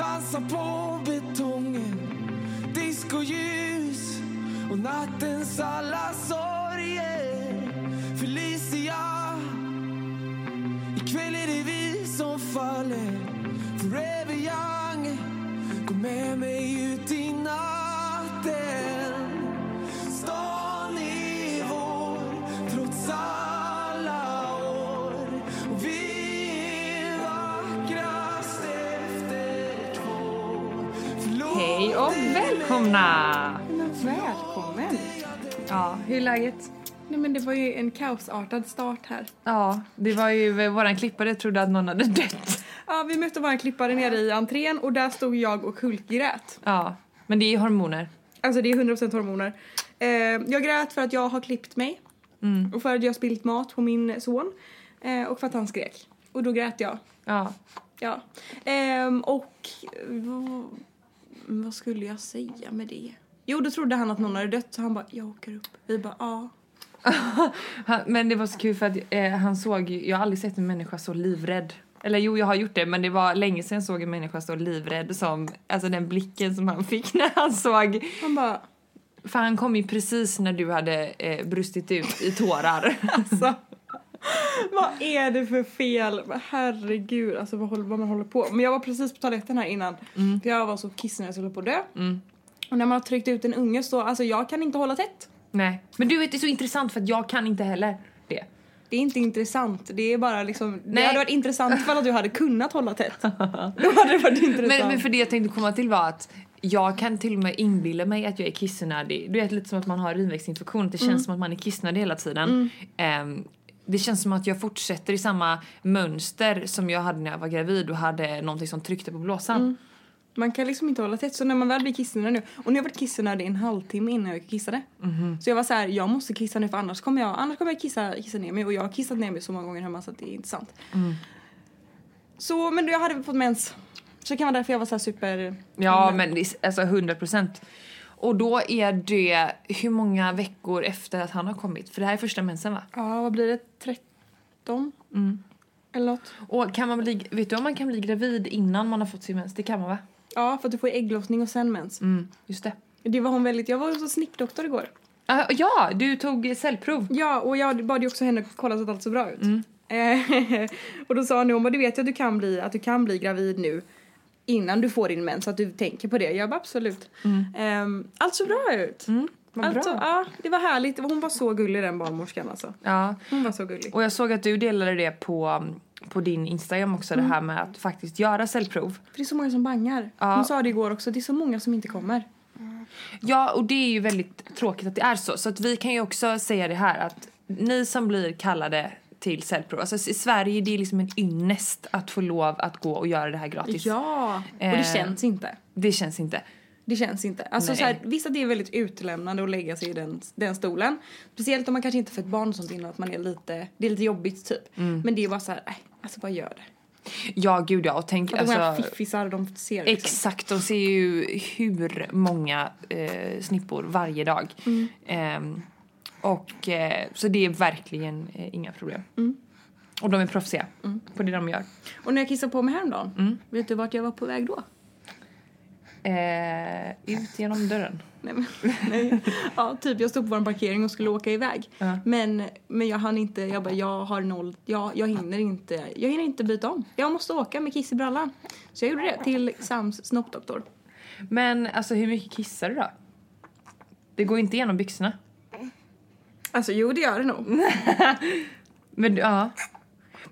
dansar på betongen Discoljus och nattens alla sorger. Felicia Ikväll är det vi som faller. Forever young Gå med mig ut i Men välkommen! Ja, hur är läget? Nej men det var ju en kaosartad start här. Ja, det var ju våran klippare trodde att någon hade dött. Ja, vi mötte vår klippare nere i entrén och där stod jag och hulkgrät. Ja, men det är hormoner. Alltså det är 100% hormoner. Eh, jag grät för att jag har klippt mig. Mm. Och för att jag har spillt mat på min son. Eh, och för att han skrek. Och då grät jag. Ja. Ja. Ehm, och v- vad skulle jag säga med det? Jo, då trodde han att någon hade dött så han bara, jag åker upp. Vi bara, ja. Han, men det var så kul för att eh, han såg ju, jag har aldrig sett en människa så livrädd. Eller jo, jag har gjort det, men det var länge sedan jag såg en människa så livrädd som, alltså den blicken som han fick när han såg, Han bara, för han kom ju precis när du hade eh, brustit ut i tårar. alltså. vad är det för fel? Herregud, alltså vad, håller, vad man håller på. Men jag var precis på toaletten här innan. För jag var så kissnödig så jag höll på att dö. Mm. Och när man har tryckt ut en unge så, alltså jag kan inte hålla tätt. Nej, men du vet det är så intressant för att jag kan inte heller det. Det är inte intressant, det är bara liksom, det Nej. hade varit intressant för att du hade kunnat hålla tätt. Då hade det varit intressant. Men, men för det jag tänkte komma till var att jag kan till och med inbilla mig att jag är kissnödig. Du vet lite som att man har urinvägsinfektion, det känns som att man är kissnödig hela tiden. Ehm, det känns som att jag fortsätter i samma mönster som jag hade när jag var gravid och hade någonting som tryckte på blåsan. Man kan liksom inte hålla tätt så när man väl blir kissnödig nu och nu har jag varit kissnödig en halvtimme innan jag kissade. Så jag var så här, jag måste kissa nu för annars kommer jag, annars kommer jag kissa, kissa ner mig och jag har kissat ner mig så många gånger hemma så att det är inte sant. Så men jag hade fått mens. Så det kan vara därför jag var så här super... Ja men det är, alltså 100 procent. Och då är det hur många veckor efter att han har kommit? För det här är första mensen va? Ja vad blir det? 13? Eller något. Och kan man bli, vet du om man kan bli gravid innan man har fått sin mens? Det kan man va? Ja för att du får ägglossning och sen mens. Mm, just det. Det var hon väldigt, jag var hos snippdoktor igår. Ah, ja, du tog cellprov. Ja, och jag bad ju också henne kolla så att allt såg bra ut. Eh, och då sa hon, hon bara, du vet ju att du kan bli, att du kan bli gravid nu innan du får din mens, så att du tänker på det. Jag bara absolut. Mm. allt såg bra ut. Mm, vad Allt bra. så, ja, det var härligt. Hon var så gullig den barnmorskan alltså. Ja, Hon var så gullig. och jag såg att du delade det på, på din Instagram också, det här med att faktiskt göra cellprov. För det är så många som bangar. Ja. Hon sa det igår också, det är så många som inte kommer. Ja, och det är ju väldigt tråkigt att det är så. Så att vi kan ju också säga det här att ni som blir kallade till cellprov, alltså i Sverige det är liksom en ynnest att få lov att gå och göra det här gratis. Ja, och det Eh. känns inte. Det känns inte. Det känns inte. Alltså Nej. så här, visst att det är väldigt utlämnande att lägga sig i den, den stolen. Speciellt om man kanske inte fått barn och sånt innan att man är lite, det är lite jobbigt typ. Mm. Men det är bara så här, nej, alltså bara gör det. Ja, gud ja. Och tänk Alltså, de här alltså... fiffisar de ser liksom. Exakt, de ser ju hur många eh, snippor varje dag. Mm. Ehm, och eh, så det är verkligen eh, inga problem. Mm. Och de är proffsiga på det de gör. Och när jag kissade på mig häromdagen, Mm. vet du vart jag var på väg då? Eh, ut genom dörren. Nej, men, nej. Ja, typ jag stod på vår parkering och skulle åka iväg. Ja. Men, men jag hann inte, jag bara, jag har noll, jag, jag hinner inte, jag hinner inte byta om. Jag måste åka med kiss i brallan. Så jag gjorde det till Sams snoppdoktor. Men alltså hur mycket kissar du då? Det går inte igenom byxorna. Alltså jo det gör det nog. Men ja.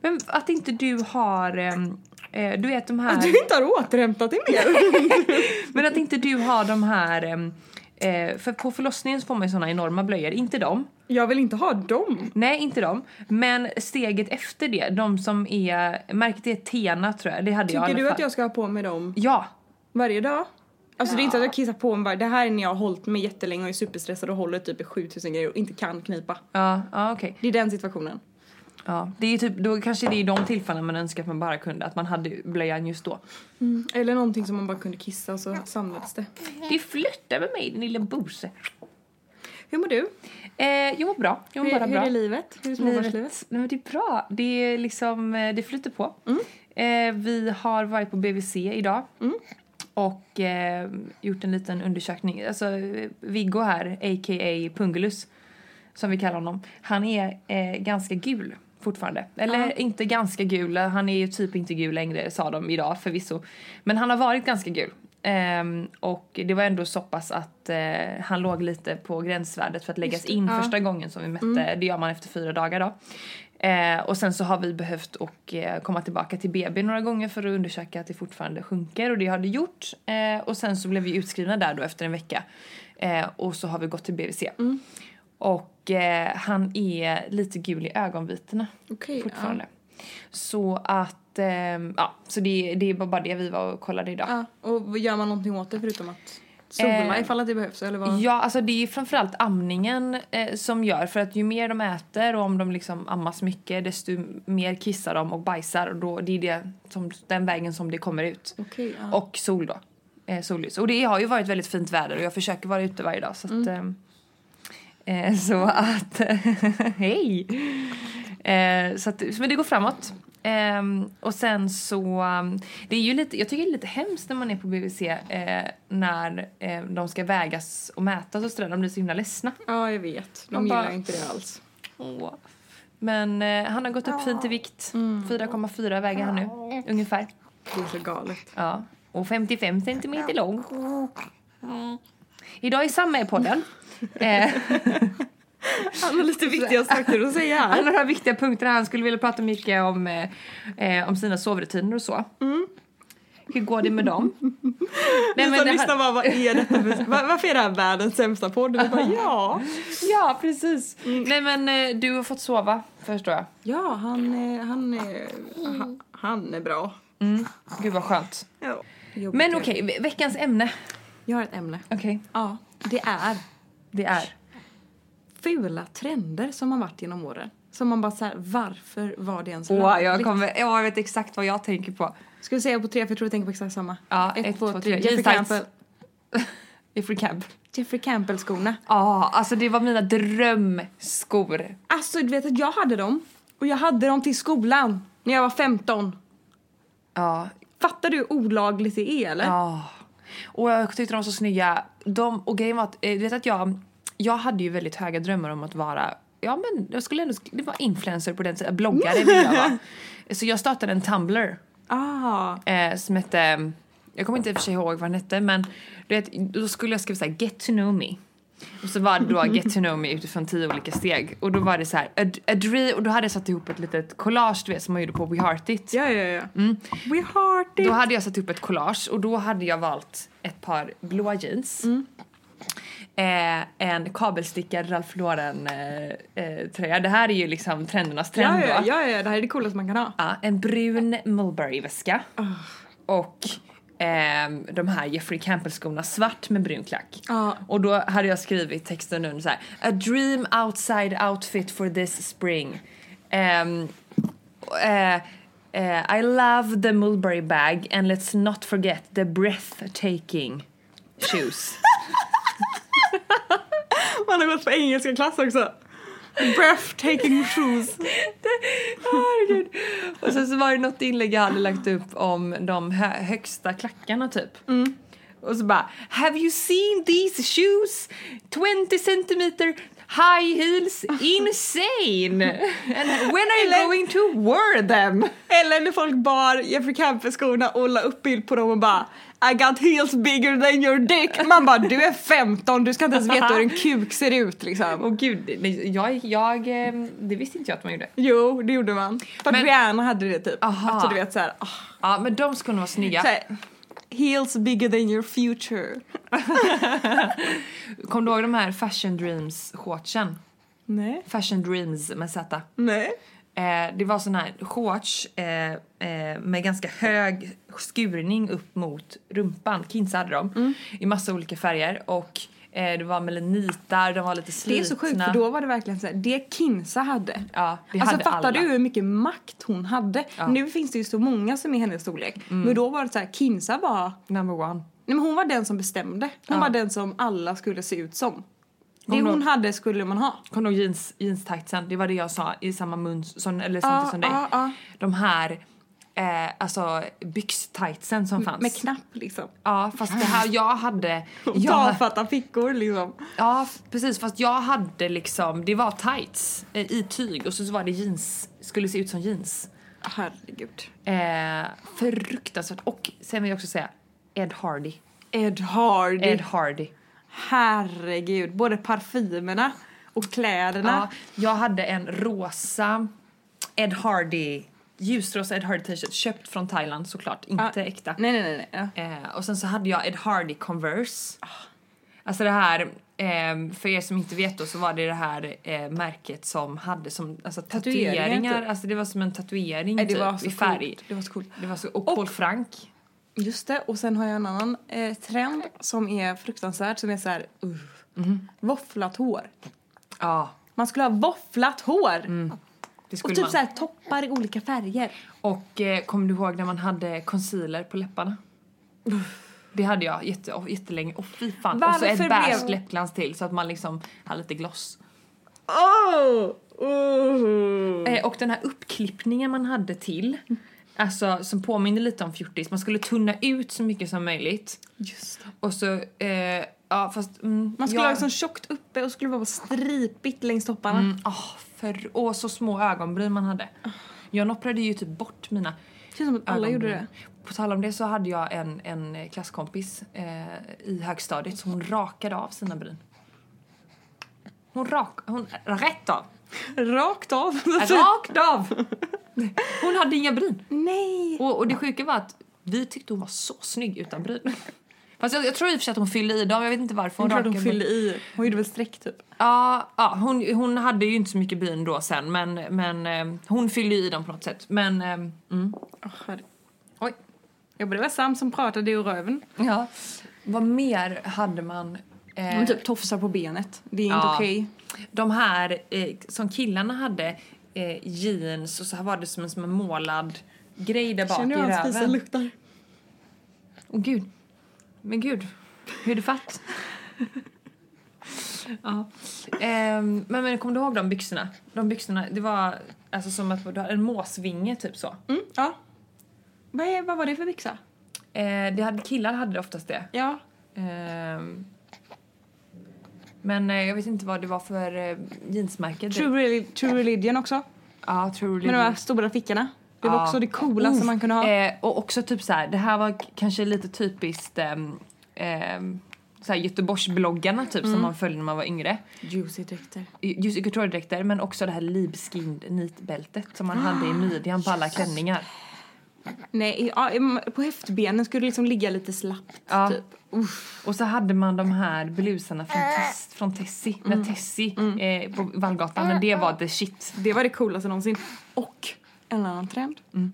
Men att inte du har, ehm, eh, du vet de här... Att du inte har återhämtat dig mer. Men att inte du har de här... ehm, Eh, för på förlossningen så får man ju såna enorma blöjor, inte dem. Jag vill inte ha dem. Nej, inte dem. Men steget efter det, de som är... Märket är Tena tror jag, det hade jag i Tycker du att jag ska ha på mig dem Ja. varje dag? Alltså det är inte att jag kissar på mig bara, det här är när jag har hållit mig jättelänge och är superstressad och håller typ i 7000 grejer och inte kan knipa. Ja, ja okej. Det är den situationen. Ja, det är typ, då kanske det är de tillfällen man önskar att man bara kunde, att man hade blöjan just då. Eller någonting som man bara kunde kissa och så samlades det. Det flörtar med mig din lilla bose. Hur mår du? Eh, jag mår bra, jag mår Hur, bara hur bra. är livet? Hur är småbarnslivet? Livet, nej men det är bra. Det är liksom, eh, det flyter på. Mm. Eh, vi har varit på BVC idag. Och eh, gjort en liten undersökning. Alltså Viggo här, a.k.a. Pungulus, som vi kallar honom. Han är eh, ganska gul fortfarande. Eller Ja. inte ganska gul, han är ju typ inte gul längre sa de idag förvisso. Men han har varit ganska gul. Ehm, och det var ändå så pass att eh, han låg lite på gränsvärdet för att läggas in ja. första gången som vi mätte. Det gör man efter fyra dagar då. Eh, och sen så har vi behövt och, eh, komma tillbaka till BB några gånger för att undersöka att det fortfarande sjunker och det har det gjort. Eh, och sen så blev vi utskrivna där då efter en vecka. Eh, och så har vi gått till BVC. Och eh, han är lite gul i ögonvitorna Okej. fortfarande. Så att, ehm, ja, så det, det är bara det vi var och kollade idag. Ja. Och gör man någonting åt det förutom att sola Eh, ifall att det behövs? Eller vad? Ja, alltså det är framförallt amningen eh, som gör för att ju mer de äter och om de liksom ammas mycket desto mer kissar de och bajsar och då, det är det som, den vägen som det kommer ut. Okej. ja. Och sol då. Eh, solljus. Och det har ju varit väldigt fint väder och jag försöker vara ute varje dag så att eh, eh, så att hej! Eh, så att, men det går framåt. Ehm, och sen så, um, det är ju lite, jag tycker det är lite hemskt när man är på BVC eh, när eh, de ska vägas och mätas och sådär, de blir så himla ledsna. ja, jag vet. De Man gillar bara- inte det alls. Åh. Men eh, han har gått upp fint i vikt. 4,4 väger han nu, ungefär. Det är så galet. Ja, och 55 centimeter lång. Idag är Sam med i podden. Eh, Han har lite viktiga saker att säga han här. har några viktiga punkter. Han skulle vilja prata mycket om, eh, eh, om sina sovrutiner och så. Hur går det med dem? Nej, lyssnar här, bara, vad är detta för, var, varför är det här världens sämsta podd? Vi bara, ja. ja, precis. Nej, men eh, du har fått sova, förstår jag. Ja, han, är- han, han, han är bra. Mm. Gud vad skönt. Ja. Men okej, ve- veckans ämne. Jag har ett ämne. Okej, Ja, det är det är. Fula trender som har varit genom åren. Som man bara såhär, varför var det ens Åh, jag, kommer, jag vet exakt vad jag tänker på. Ska vi säga på tre för jag tror jag tänker på exakt samma. Ja, ett, ett, två, två, tre. Jeffrey Campbell. Jeffrey Camp. Jeffrey Campbell-skorna. Ja, alltså det var mina drömskor. Alltså du vet att jag hade dem. Och jag hade dem till skolan när jag var 15. Ja, Fattar du hur olagligt det är eller? Ja. Och jag tyckte de var så snygga. De, och grejen var att, eh, du vet att jag, jag hade ju väldigt höga drömmar om att vara, ja men jag skulle ändå, det var influencer på den tiden, bloggare ville jag vara. Så jag startade en Tumblr Ah, eh, som hette, jag kommer inte i och för sig ihåg vad den hette men du vet, då skulle jag skriva såhär get to know me. Och så var det då get to know me utifrån tio olika steg. Och då var det så här, a, a dream, och då hade jag satt ihop ett litet collage du vet som man gjorde på We Heart It. ja ja ja. We heart it. Då hade jag satt upp ett collage och då hade jag valt ett par blåa jeans. Eh, en kabelstickad Ralph Lauren eh, eh, tröja. Det här är ju liksom trendernas trend ja, ja, ja, det här är det coolaste man kan ha. Ja, en brun Mulberry-väska. Ah. Och ehm, de här Jeffrey Campbell-skorna, svart med brun klack. Ja. Och då hade jag skrivit texten under så här. A dream outside outfit for this spring. Ehm, eh, eh, I love the Mulberry bag and let's not forget the breathtaking shoes. Man har gått på engelska klass också. Breathtaking shoes. Herregud. Och sen så var det något inlägg jag hade lagt upp om de hö- högsta klackarna typ. Och så bara Have you seen these shoes? 20 centimeter high heels insane! And when are you going to wear them? Eller när folk bar Jeffrey Campbell-skorna och la upp bild på dem och bara I got heels bigger than your dick. Man bara du är 15, du ska inte ens veta hur en kuk ser ut liksom. Åh gud, nej, jag, jag, eh, det visste inte jag att man gjorde. Jo, det gjorde man. För att Men- Rihanna hade det typ. Aha. Alltså du vet såhär, oh, Ja men de skulle vara snygga. såhär Heels bigger than your future. Kom du ihåg de här Fashion Dreams shortsen? Nej. Fashion Dreams med Z. Nej. Eh, det var sån här shorts eh, eh, med ganska hög skurning upp mot rumpan. Kins hade de Mm. i massa olika färger och eh, det var melanitar, de var lite Det slitna. är så sjukt för då var det verkligen såhär, det Kinsa hade. Ja, det alltså hade fattar alla. du hur mycket makt hon hade? Ja. Mm. Nu finns det ju så många som är hennes storlek. Men då var det så här, Kinsa var, Number one. nej men hon var den som bestämde. Hon Ja. var den som alla skulle se ut som. Det Hon hon hade skulle man ha. Kommer du ihåg jeans, jeans tightsen? Det var det jag sa i samma mun som, eller samtidigt som dig. ja. De här eh, alltså byxtightsen som fanns. Med knapp liksom. Ja, fast det här jag hade... Jag, Tafatta fickor liksom. ja, precis. Fast jag hade liksom, det var tights eh, i tyg och så var det jeans, skulle se ut som jeans. Herregud. Eh, fruktansvärt. Och sen vill jag också säga Ed Hardy. Ed Hardy. Ed Hardy. Herregud. Både parfymerna och kläderna. Ja, jag hade en rosa Ed Hardy, ljusrosa Ed Hardy t-shirt köpt från Thailand såklart, inte Ja. äkta. Nej, nej, nej. nej. Ja. Eh, och sen så hade jag Ed Hardy Converse. Alltså det här, eh, för er som inte vet då så var det det här eh, märket som hade som alltså, Tatueringar, tatueringar. typ. Alltså det var som en tatuering Nej, typ, i färg. coolt. Det var så coolt. Det var så, och Paul Frank. Just det, och sen har jag en annan eh, trend som är fruktansvärd som är så här, uh, Mhm. våfflat hår. Ja, Man skulle ha våfflat hår! det Och typ man. så här toppar i olika färger. Och eh, kommer du ihåg när man hade concealer på läpparna? Det hade jag jätte, oh, jättelänge. Och fy fan. och så Varför ett blev- beige läppglans till så att man liksom har lite gloss. Oh! Oh! Eh, och den här uppklippningen man hade till, alltså som påminner lite om fjortis. Man skulle tunna ut så mycket som möjligt. Just det. Och så, eh, ja fast... Mm, Man skulle jag, ha liksom tjockt uppe och skulle vara stripigt längs topparna. Mm, åh, för, åh, så små ögonbryn man hade. Jag nopprade ju typ bort mina Det känns som att alla gjorde ögonbryn. det. På tal om det så hade jag en, en klasskompis eh, i högstadiet som hon rakade av sina bryn. Hon rak... Hon, rätt av! Rakt av. Rakt av! Hon hade inga bryn. Nej! Och, och det sjuka var att vi tyckte hon var så snygg utan bryn. Fast jag, jag tror i och för sig att hon fyllde i dem, jag vet inte varför Hon tror att hon fyllde i. Hon gjorde väl streck typ. Ja, ja hon, hon hade ju inte så mycket bryn då sen men, men eh, hon fyllde i dem på något sätt. Men, eh, mm. Oh, oj. ja, det var Sam som pratade ur röven. Ja. Vad mer hade man? Eh, typ tofsar på benet. Det är inte Ja. okej. De här eh, som killarna hade, eh, jeans och så här var det som en, som en målad grej där bak Känner i du hans fisa röven. luktar? Åh gud. Men gud, hur är det fatt? ja. Ehm, men, men kommer du ihåg de byxorna? De byxorna, det var alltså som att du hade en måsvinge typ så. Mm, ja. Vad, är, vad var det för byxa? Eh, det hade, killar hade det oftast det. Ja. Ehm, men eh, jag vet inte vad det var för eh, jeansmärke. True, Reli- True Religion också. Ja, True Med de här stora fickorna. Det var Ja. också det coolaste Uff, man kunde ha. Eh, och också typ så här, det här var kanske lite typiskt ehm, ehm, så här Göteborgsbloggarna typ Mm. som man följde när man var yngre. Juicy dräkter. I couture-dräkter men också det här Liebskind nitbältet som man hade i midjan på alla klänningar. Nej, ja, på höftbenen skulle det liksom ligga lite slappt Ja. typ. Uff. Och så hade man de här blusarna från, Tess, från Tessie, Mm. när Tessie eh, på Vallgatan, när det var the shit. Det var det coolaste någonsin. Och en annan trend. Mm.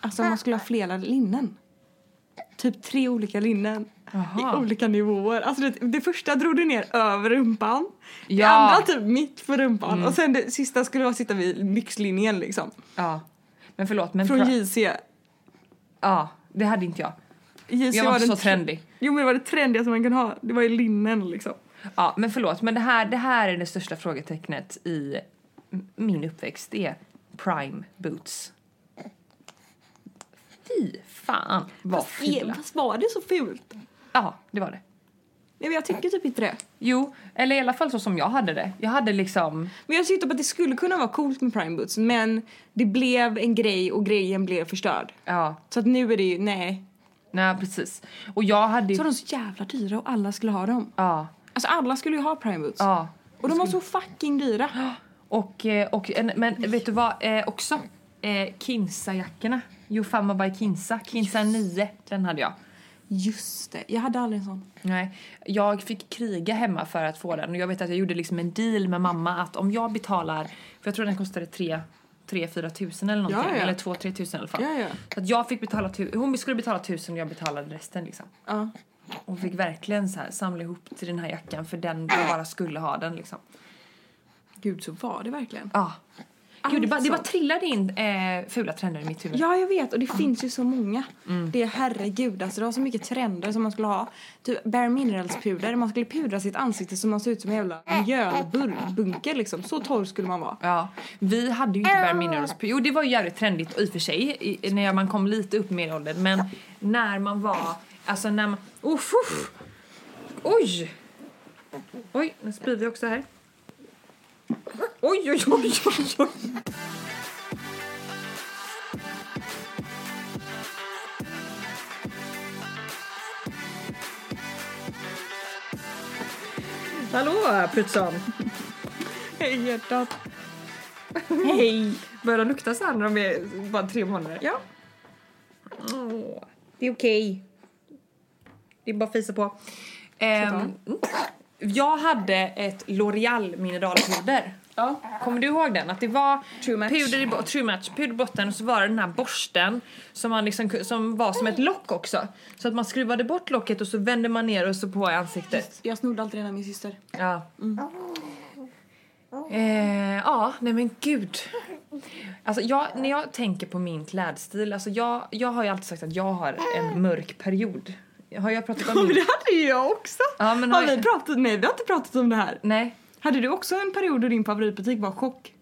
Alltså man skulle ha flera linnen. Typ tre olika linnen. Jaha. I olika nivåer. Alltså det, det första drog du ner över rumpan. Det Ja. Mm. andra typ mitt på rumpan. Och sen det sista skulle vara sitta vid byxlinjen liksom. Ja. Men förlåt, men... Från JC. ja, det hade inte jag. JC Jag var den så tr- trendig. Jo men det var det trendigaste man kunde ha. Det var ju linnen liksom. Ja, men förlåt, men det här, det här är det största frågetecknet i min uppväxt. Det är prime boots. Fy fan vad Fast, är- fula. fast var det så fult? Ja, det var det. Nej, men jag tycker typ inte det. Jo, eller i alla fall så som jag hade det. Jag hade liksom... Men jag tyckte på att det skulle kunna vara coolt med prime boots men det blev en grej och grejen blev förstörd. Ja, Så att nu är det ju, nej. nej precis. Och jag hade Så var de så jävla dyra och alla skulle ha dem. Ja, Alltså alla skulle ju ha prime boots. ja. Och de var så fucking dyra. Och, eh, och en, men vet du vad eh, också? Eh, Kinsa-jackorna. Jofama by Kinsa. Kinsa 9, den hade jag. Just det, jag hade aldrig en sån. Nej, jag fick kriga hemma för att få den. Och jag vet att jag gjorde liksom en deal med mamma att om jag betalar, för jag tror den kostade 3 3-4 tusen eller någonting. Ja, ja. Eller 2-3 tusen i alla fall. Ja. Så att jag fick betala tu- hon skulle betala tusen och jag betalade resten liksom. Ja. Och fick verkligen så här samla ihop till den här jackan för den jag bara skulle ha den liksom. Gud, så var det verkligen. Ja. Gud, det bara, det bara sånt. trillade in eh, fula trender i mitt huvud. Ja, jag vet. Och det finns ju så många. Mm. Det är herregud, alltså det var så mycket trender som man skulle ha. Typ Bare Minerals puder. Man skulle pudra sitt ansikte så man ser ut som en jävla mjölbunker liksom. Så torr skulle man vara. Ja, vi hade ju inte Bare Minerals. Jo, det var ju jävligt trendigt i och för sig i, när man kom lite upp i medelåldern. Men när man var, alltså när man, uff, uff. Oj! Oj, nu sprider jag också här. Oj, oj, oj, oj, oj. Hallå, Prutsson! Hej hjärtat. Hej. Börjar de lukta så här när de är bara tre månader? Ja. Åh, det är okej. Det är bara att fisa på. Ehm, mm. Jag hade ett L'Oreal mineralpuder. Ja. Kommer du ihåg den? Att det var True puder i, bo- true match, puder i botten och så var det den här borsten som, man liksom, som var som ett lock också. Så att man skruvade bort locket och så vände man ner och så på i ansiktet. Jag snodde alltid den av min syster. Ja. Eh, ja, nej men gud. Alltså jag, när jag tänker på min klädstil, alltså jag, jag har ju alltid sagt att jag har en mörk period. Har jag pratat om Men min? det hade ju jag också. Ja, men har har vi jag- pratat? Nej, vi har inte pratat om det här. Nej. Hade du också en period då din favoritbutik var chock?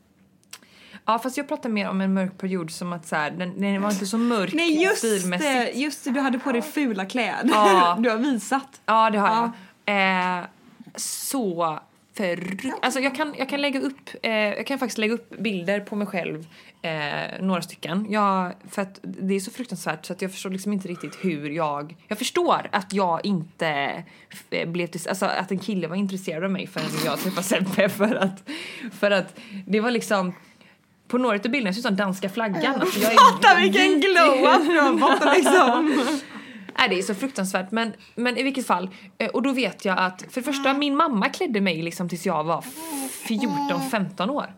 Ja fast jag pratar mer om en mörk period som att så här, den, den var inte så mörk Nej just stilmässigt. det, just det, du hade på dig fula kläder. Ja. Du har visat. Ja det har Ja. jag. Eh, så för... Alltså jag kan, jag kan lägga upp, eh, jag kan faktiskt lägga upp bilder på mig själv, eh, några stycken. Jag, för att det är så fruktansvärt så att jag förstår liksom inte riktigt hur jag... Jag förstår att jag inte eh, blev till, alltså att en kille var intresserad av mig förrän jag träffade Sebbe för att, för att det var liksom på några av bilderna ser ut som danska flaggan. Alltså jag är Fatta vilken glow-up du har fått liksom. Nej, det är så fruktansvärt. Men, men i vilket fall. eh, Och då vet jag att för det första, min mamma klädde mig liksom tills jag var 14-15 år.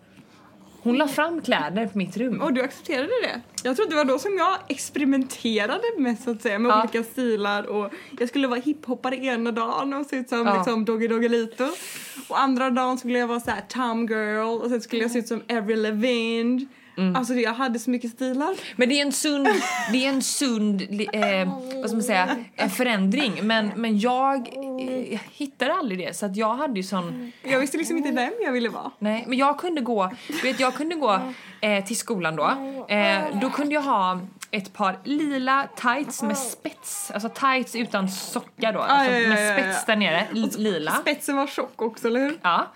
Hon la fram kläder på mitt rum. Och du accepterade det? Jag trodde det var då som jag experimenterade mest så att säga med Ja. olika stilar och jag skulle vara hiphoppare ena dagen och se ut som Ja. liksom Doggy Doggelito och andra dagen skulle jag vara så här Tom Girl och sen skulle jag se ut som Avril Lavigne. Mm. Alltså jag hade så mycket stilar. Men det är en sund, det är en sund eh, vad ska man säga, förändring. Men, men jag eh, hittade aldrig det. Så att jag hade ju sån... Jag visste liksom inte vem jag ville vara. Nej, men jag kunde gå, vet jag kunde gå eh, till skolan då. Eh, då kunde jag ha ett par lila tights med spets, alltså tights utan socka då, alltså ja, ja, med spets där nere, lila. Spetsen var tjock också, eller hur? Ja.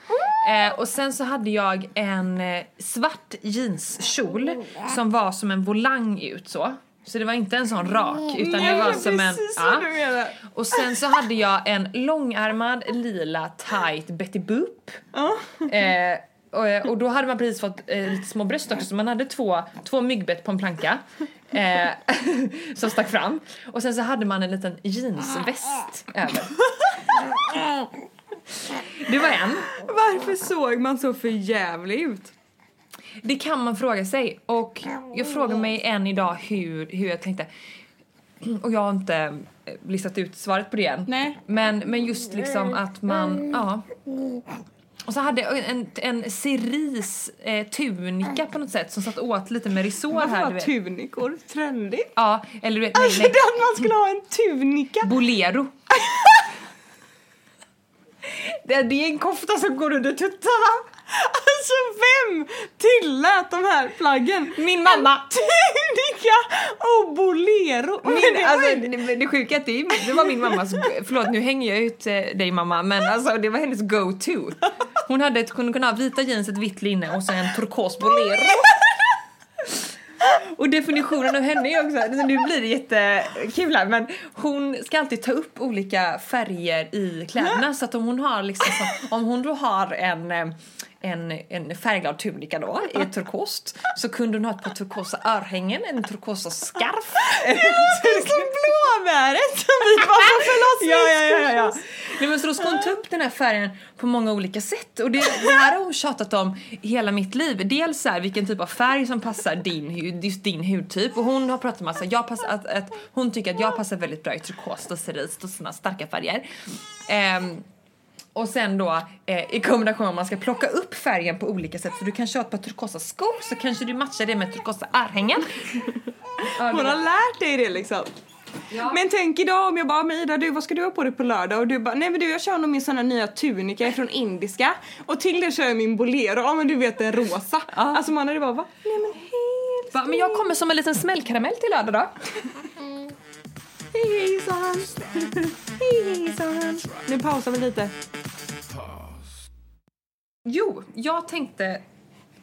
Eh, och sen så hade jag en eh, svart jeanskjol som var som en volang ut så. Så det var inte en sån rak utan det var som en... Ja. Och sen så hade jag en långärmad lila tight Betty Boop. Ja. Eh, och, och då hade man precis fått eh, lite små bröst också så man hade två, två myggbett på en planka. Eh, som stack fram. Och sen så hade man en liten jeansväst över. Det var en. Varför såg man så förjävlig ut? Det kan man fråga sig. Och jag frågar mig än idag hur, hur jag tänkte. Och jag har inte eh, listat ut svaret på det än. Nej. Men, men just liksom att man, ja. Och så hade jag en, en cerise eh, tunika på något sätt som satt åt lite med resår Varför här. Du var vet. tunikor trendigt? Ja, eller du vet, nej, Alltså nej. det att man skulle ha en tunika. Bolero. Det, är en kofta som går under tuttarna. Alltså vem tillät de här plaggen? Min mamma. Tunika och bolero. Min, alltså, det, det sjuka är att det, det var min mammas, förlåt nu hänger jag ut eh, dig mamma, men alltså det var hennes go-to. Hon hade ett, kunde ha vita jeans, ett vitt linne och så en turkos bolero. Och definitionen av henne är också, alltså, nu blir det jättekul här, men hon ska alltid ta upp olika färger i kläderna så att om hon har liksom, så, om hon då har en eh, en, en färgglad tunika då, i ett turkost, så kunde hon ha ett par turkosa örhängen, en turkosa scarf. Det är som blåbäret som vi var på förlossningskurs. ja, ja, ja, ja. Nej, men så då ska hon ta upp den här färgen på många olika sätt. Och det, det här har hon tjatat om hela mitt liv. Dels så här, vilken typ av färg som passar din, just din hudtyp. Och hon har pratat om att, jag passar, att, att hon tycker att jag passar väldigt bra i turkost och cerise och såna starka färger. Ehm, Och sen då eh, i kombination med man ska plocka upp färgen på olika sätt. Så du kanske har ett par turkosa skor så kanske du matchar det med turkosa örhängen. Hon har lärt dig det liksom. Ja. Men tänk idag om jag bara, men Ida du vad ska du ha på dig på lördag? Och du bara, nej men du jag kör nog min sån här nya tunika från indiska. Och till det kör jag min bolero, ja men du vet den rosa. Alltså man hade bara, va? Nej men helt Va, men jag kommer som en liten smällkaramell till lördag då. Hej hejsan. hej hejsan. Nu pausar vi lite. Jo, jag tänkte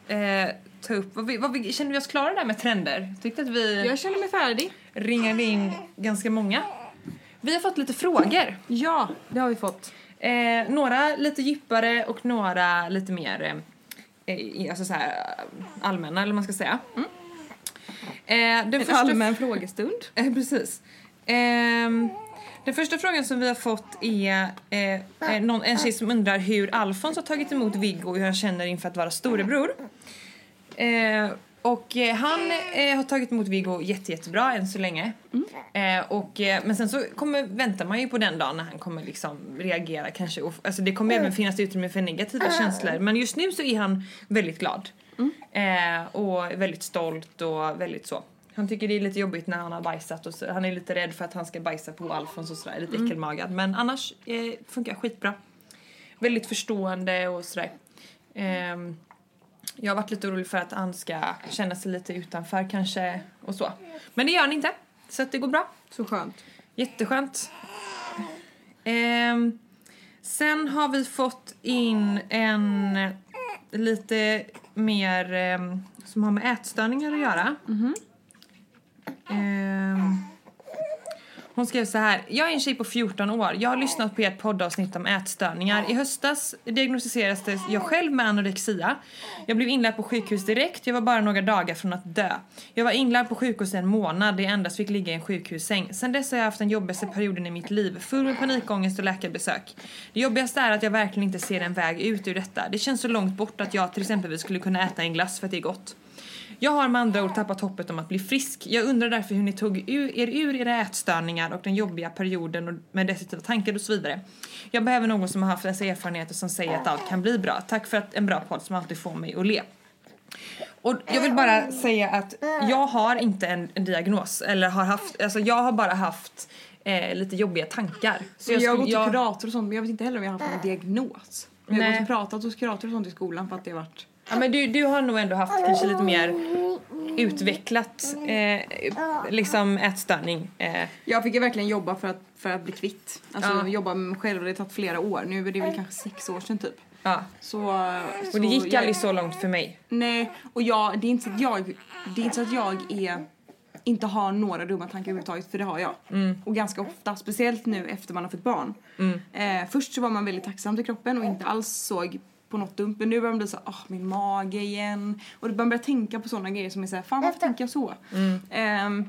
eh, ta upp, vad vi, vad vi, känner vi oss klara där med trender? Tyckte att vi Jag känner mig färdig. ringade in ganska många. Vi har fått lite frågor. Ja, det har vi fått. Eh, några lite djupare och några lite mer eh, eh, alltså så här, allmänna, eller vad man ska säga. Eh, den En allmän frågestund. Eh, precis. Ehm, den första frågan som vi har fått är eh, eh, någon, en tjej som undrar hur Alfons har tagit emot Viggo och hur han känner inför att vara storebror. Eh, och eh, han eh, har tagit emot Viggo jätte, jättebra än så länge. Eh, och, eh, men sen så kommer, väntar man ju på den dagen när han kommer liksom reagera kanske. Och, alltså det kommer även finnas utrymme för negativa känslor. Men just nu så är han väldigt glad. Eh, och väldigt stolt och väldigt så. Han tycker det är lite jobbigt när han har bajsat och så, han är lite rädd för att han ska bajsa på Alfons och sådär, lite äckelmagad. Men annars eh, funkar skitbra. Väldigt förstående och sådär. Ehm, jag har varit lite orolig för att han ska känna sig lite utanför kanske och så. Men det gör han inte. Så att det går bra. Så skönt. Jätteskönt. Ehm, sen har vi fått in en lite mer ehm, som har med ätstörningar att göra. Ehm, hon skrev så här. Jag är en tjej på 14 år. Jag har lyssnat på ert poddavsnitt om ätstörningar. I höstas diagnostiserades jag själv med anorexia. Jag blev inlagd på sjukhus direkt. Jag var bara några dagar från att dö. Jag var inlagd på sjukhus i en månad. där Jag endast fick ligga i en sjukhussäng. Sen dess har jag haft den jobbigaste perioden i mitt liv. Full med panikångest och läkarbesök. Det jobbigaste är att jag verkligen inte ser en väg ut ur detta. Det känns så långt bort att jag till exempel skulle kunna äta en glass för att det är gott. Jag har med andra ord tappat hoppet om att bli frisk. Jag undrar därför hur ni tog er ur era ätstörningar och den jobbiga perioden med destruktiva tankar och så vidare. Jag behöver någon som har haft dessa erfarenheter som säger att allt kan bli bra. Tack för att en bra podd som alltid får mig att le. Och jag vill bara säga att jag har inte en, en diagnos eller har haft, alltså jag har bara haft eh, lite jobbiga tankar. Så Jag, har skulle- gått till jag- kurator och sånt men jag vet inte heller om jag har haft någon diagnos. Jag har gått och pratat hos kurator och sånt i skolan för att det har varit... Ja, men du, du har nog ändå haft kanske lite mer utvecklat eh, liksom ätstörning. Eh, Jag fick ju verkligen jobba för att, för att bli kvitt. Alltså Ja. jobba med mig själv det har tagit flera år. Nu är det väl kanske sex år sedan typ. ja. Så, Och det gick aldrig så långt för mig. Nej, och jag, det är inte så att jag, det är inte så att jag är, inte har några dumma tankar överhuvudtaget, för det har jag. Och ganska ofta, speciellt nu efter man har fått barn. Eh, först så var man väldigt tacksam till kroppen och inte alls såg på något dumt, men nu börjar man bli så åh min mage igen. Och man börjar tänka på sådana grejer som är såhär, fan varför tänker jag så? Ehm,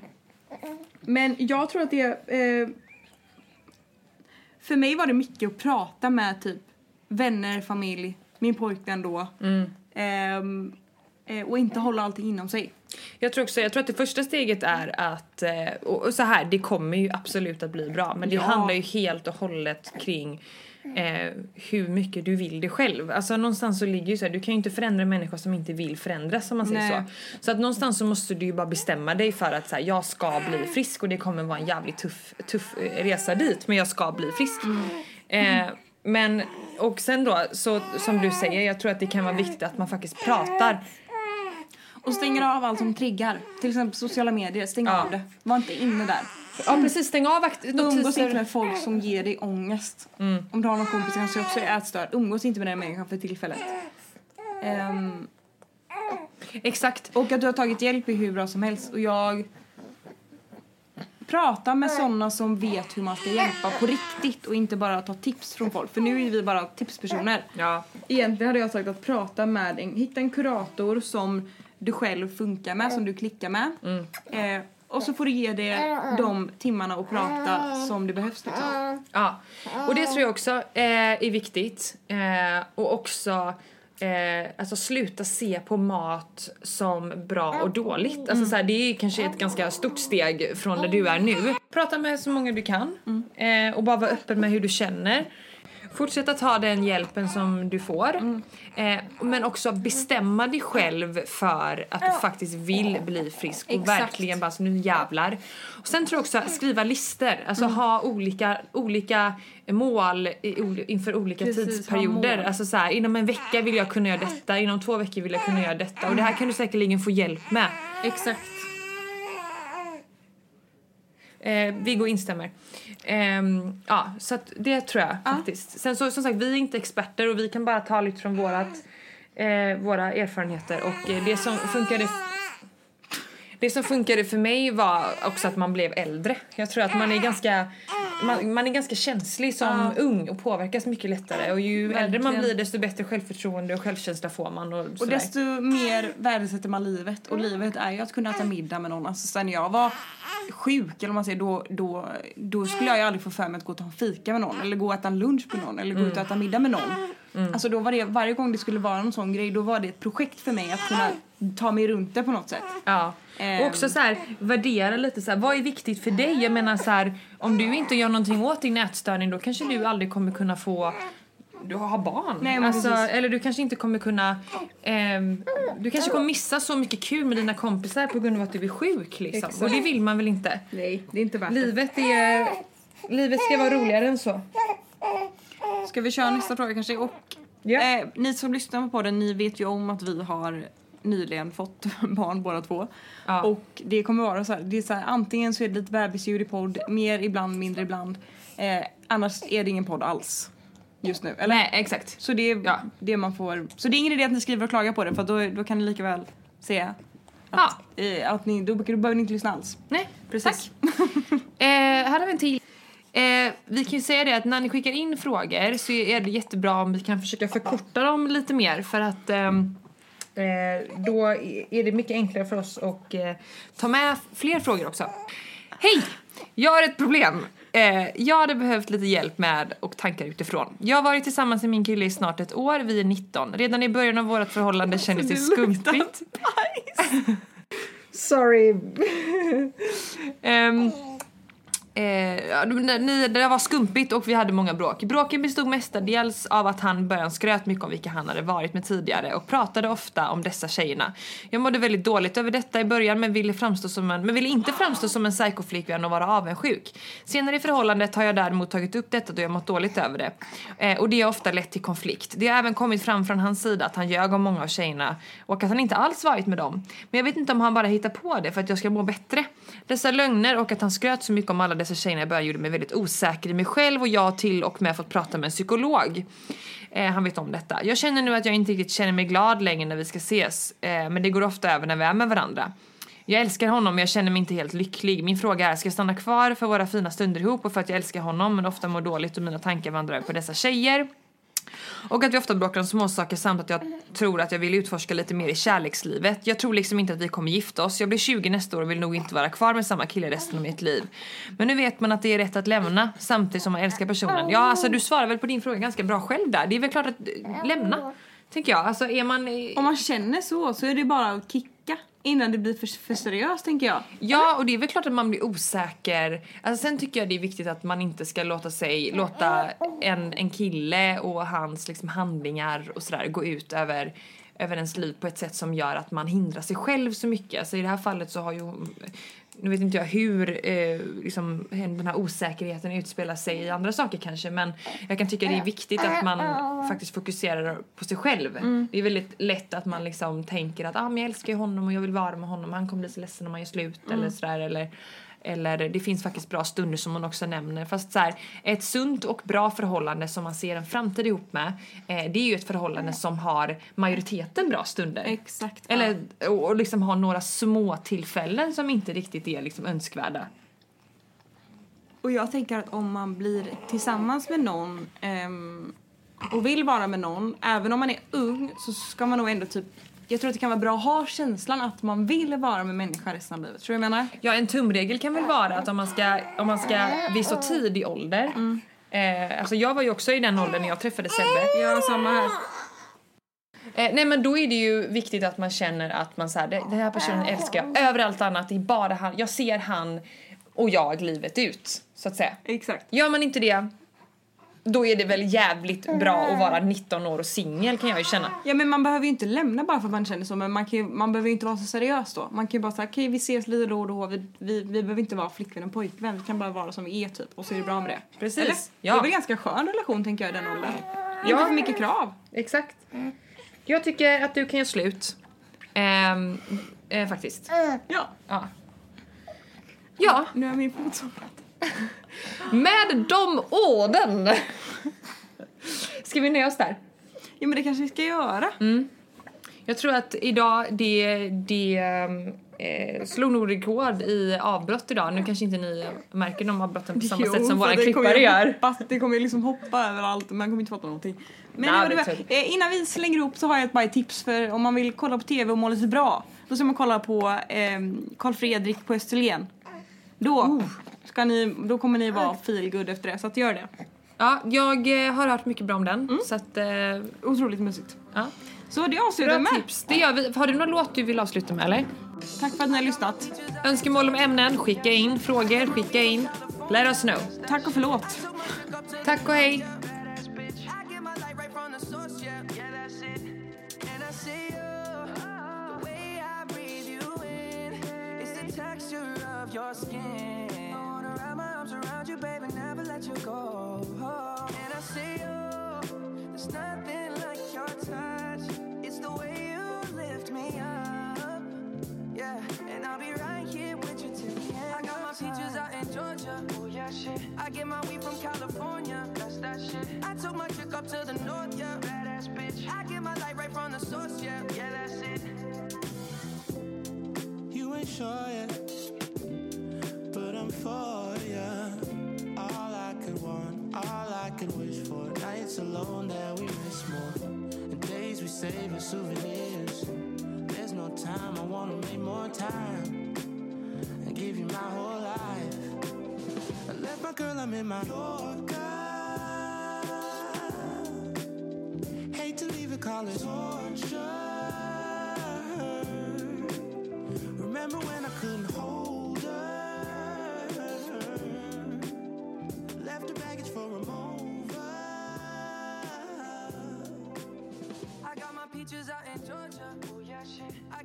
men jag tror att det, eh, för mig var det mycket att prata med typ vänner, familj, min pojkvän då. Ehm, eh, och inte hålla allting inom sig. Jag tror också, jag tror att det första steget är att, eh, och och så här, det kommer ju absolut att bli bra men det Ja. handlar ju helt och hållet kring eh, hur mycket du vill det själv. Alltså någonstans så ligger ju så här, du kan ju inte förändra en människa som inte vill förändras om man säger Nej. så. Så att någonstans så måste du ju bara bestämma dig för att så här, jag ska bli frisk och det kommer vara en jävligt tuff, tuff eh, resa dit men jag ska bli frisk. Eh, men och sen då så som du säger, jag tror att det kan vara viktigt att man faktiskt pratar Och stänger av allt som triggar. Till exempel sociala medier, stäng Ja. av det. Var inte inne där. Ja precis, stäng av akt- Umgås inte notiser. med folk som ger dig ångest. Om du har någon kompis kanske också är ätstörd, umgås inte med den människan för tillfället. Ehm, Exakt. och att du har tagit hjälp är hur bra som helst. Och jag pratar med sådana som vet hur man ska hjälpa på riktigt och inte bara ta tips från folk. För nu är vi bara tipspersoner. Ja. Egentligen hade jag sagt att prata med en, hitta en kurator som du själv funkar med, som du klickar med. Eh, och så får du ge det de timmarna och prata som det behövs liksom. ja. Och det tror jag också eh, är viktigt. Eh, och också eh, alltså sluta se på mat som bra och dåligt. Alltså så här, det är kanske ett ganska stort steg från där du är nu. Prata med så många du kan eh, och bara vara öppen med hur du känner. Fortsätta ta den hjälpen som du får. Mm. Eh, men också bestämma dig själv för att du faktiskt vill bli frisk och Exakt. verkligen bara så nu jävlar. Och sen tror jag också skriva listor, alltså Mm. ha olika, olika mål i, inför olika Precis, tidsperioder. Alltså så här, inom en vecka vill jag kunna göra detta, inom två veckor vill jag kunna göra detta och det här kan du säkerligen få hjälp med. Exakt. Eh, Viggo instämmer. Ehm, ja, så det tror jag Ja. faktiskt. Sen så, som sagt, vi är inte experter och vi kan bara ta lite från vårat, eh, våra erfarenheter och eh, det som funkade det som funkade för mig var också att man blev äldre. Jag tror att man är ganska, man, man är ganska känslig som Ja. ung och påverkas mycket lättare. Och ju äldre man Verkligen. blir desto bättre självförtroende och självkänsla får man. Och, Och desto mer värdesätter man livet. Och livet är ju att kunna äta middag med någon. Alltså sen jag var sjuk, eller man säger, då, då, då skulle jag ju aldrig få för mig att gå och ta en fika med någon. Eller gå och äta en lunch med någon. Eller gå ut och äta middag med någon. Alltså då var det, varje gång det skulle vara någon sån grej, då var det ett projekt för mig att kunna ta mig runt det på något sätt. Ja. Ehm. Och också så här, värdera lite så här, vad är viktigt för dig? Jag menar så här, om du inte gör någonting åt din ätstörning då kanske du aldrig kommer kunna få du har barn. Nej, alltså, eller du kanske inte kommer kunna... ehm, du kanske kommer missa så mycket kul med dina kompisar på grund av att du är sjuk. Liksom. Exakt. Och det vill man väl inte? Nej, det är inte värt Livet är... Livet ska vara roligare än så. Ska vi köra nästa fråga kanske? Och Ja. eh, ni som lyssnar på den, ni vet ju om att vi har nyligen fått barn båda två. Ja. Och det kommer vara så här, det är så här, antingen så är det lite bebisljud i podd, mer ibland, mindre ibland. Eh, annars är det ingen podd alls just nu, eller? Nej, exakt. Så det är Ja. det man får. Så det är ingen idé att ni skriver och klagar på det för då, då kan ni lika väl säga att, eh, att ni, då, då behöver ni inte lyssna alls. Nej, Precis. Eh, här har vi en till. Eh, vi kan ju säga det att när ni skickar in frågor så är det jättebra om vi kan försöka förkorta dem lite mer för att ehm, eh, då är det mycket enklare för oss att eh, ta med fler frågor också. Hej! Jag har ett problem. Eh, jag hade behövt lite hjälp med och tankar utifrån. Jag har varit tillsammans med min kille i snart ett år, vi är 19. Redan i början av vårt förhållande kändes det skumpigt. Sorry. Ehm, Eh, det- ni, det var skumpigt och vi hade många bråk. Bråken bestod mestadels av att han början skröt mycket om vilka han hade varit med tidigare och pratade ofta om dessa tjejerna. Jag mådde väldigt dåligt över detta i början men ville, framstå som en, men ville inte framstå som en psykoflickvän och vara avundsjuk. Senare i förhållandet har jag däremot tagit upp detta då jag mått dåligt över det. Eh, och det har ofta lett till konflikt. Det har även kommit fram från hans sida att han ljög om många av tjejerna och att han inte alls varit med dem. Men jag vet inte om han bara hittar på det för att jag ska må bättre. Dessa lögner och att han skröt så mycket om alla dessa tjejerna i början gjorde mig väldigt osäker i mig själv och jag har till och med fått prata med en psykolog. Eh, han vet om detta. Jag känner nu att jag inte riktigt känner mig glad längre när vi ska ses, eh, men det går ofta över när vi är med varandra. Jag älskar honom men jag känner mig inte helt lycklig. Min fråga är, ska jag stanna kvar för våra fina stunder ihop och för att jag älskar honom men ofta mår dåligt och mina tankar vandrar på dessa tjejer? Och att vi ofta bråkar om småsaker samt att jag tror att jag vill utforska lite mer i kärlekslivet. Jag tror liksom inte att vi kommer gifta oss. Jag blir 20 nästa år och vill nog inte vara kvar med samma kille resten av mitt liv. Men nu vet man att det är rätt att lämna samtidigt som man älskar personen. Ja, alltså du svarar väl på din fråga ganska bra själv där. Det är väl klart att eh, lämna. Tänker jag. Alltså är man... Om man känner så så är det bara att kicka innan det blir för, för seriöst tänker jag. Ja, och det är väl klart att man blir osäker. Alltså, sen tycker jag det är viktigt att man inte ska låta sig, låta en, en kille och hans liksom, handlingar och sådär gå ut över över ens liv på ett sätt som gör att man hindrar sig själv så mycket. Alltså i det här fallet så har ju nu vet inte jag hur eh, liksom, den här osäkerheten utspelar sig i andra saker kanske men jag kan tycka det är viktigt att man faktiskt fokuserar på sig själv. Det är väldigt lätt att man liksom tänker att ah, men jag älskar honom och jag vill vara med honom. Han kommer bli så ledsen om man gör slut eller sådär eller eller det finns faktiskt bra stunder som hon också nämner. Fast så här, ett sunt och bra förhållande som man ser en framtid ihop med eh, det är ju ett förhållande som har majoriteten bra stunder. Exakt. Eller och och liksom ha några små tillfällen som inte riktigt är liksom önskvärda. Och jag tänker att om man blir tillsammans med någon ehm, och vill vara med någon, även om man är ung så ska man nog ändå typ jag tror att det kan vara bra att ha känslan att man vill vara med människan resten av livet. Tror du jag menar? Ja, en tumregel kan väl vara att om man ska, om man ska vid så tidig ålder eh, alltså jag var ju också i den åldern när jag träffade Sebbe. Ja, samma här. Eh, nej men då är det ju viktigt att man känner att man så här, det- den här personen älskar jag över allt annat, det är bara han, jag ser han och jag livet ut så att säga. Exakt. Gör man inte det, då är det väl jävligt bra att vara 19 år och singel kan jag ju känna. Ja men man behöver ju inte lämna bara för att man känner så men man, kan ju, man behöver ju inte vara så seriös då. Man kan ju bara säga okej vi ses lite då och då, vi, vi, vi behöver inte vara flickvän och pojkvän, vi kan bara vara som vi är typ och så är det bra med det. Precis. Eller? Ja. Det är väl ganska skön relation tänker jag i den åldern. Ja. Inte för mycket krav. Exakt. Jag tycker att du kan göra slut. Ehm, eh, faktiskt. Ja. Ja. Ja, Nu är min fot somnat. Med de orden ska vi nöja oss där. Ja men det kanske vi ska göra. Jag tror att idag, det, det eh, slog nog rekord i avbrott idag. Nu kanske inte ni märker de avbrotten på samma Jo, sätt som våra det kommer klippare gör. Hoppa, det kommer ju liksom hoppa överallt man kommer inte fatta någonting. Men Nej, det var var, eh, innan vi slänger ihop så har jag ett bara tips för om man vill kolla på tv och må lite bra. Då ska man kolla på eh, Carl Fredrik på Österlen. Då, Oh. Ska ni, då kommer ni vara feel good efter det, så att gör det. Ja, jag eh, har hört mycket bra om den. Mm. Så att, eh, Otroligt mysigt. ja. Så det avslutar Bra med. tips. Det gör vi. Har du någon låt du vill avsluta med eller? Tack för att ni har lyssnat. Önskemål om ämnen, skicka in. Frågor, skicka in. Let us know. Tack och förlåt. Tack och hej. I get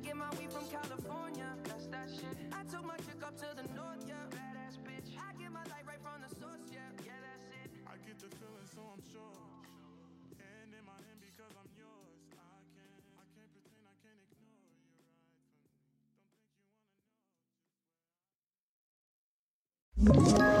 get my weed from California, that's that shit. I took my chick up to the north, yeah, badass bitch. I get my light right from the source, yeah, yeah, that's it. I get the feeling, so I'm sure. Hand in my hand because I'm yours. I can't, I can't pretend I can't ignore you, right? Ett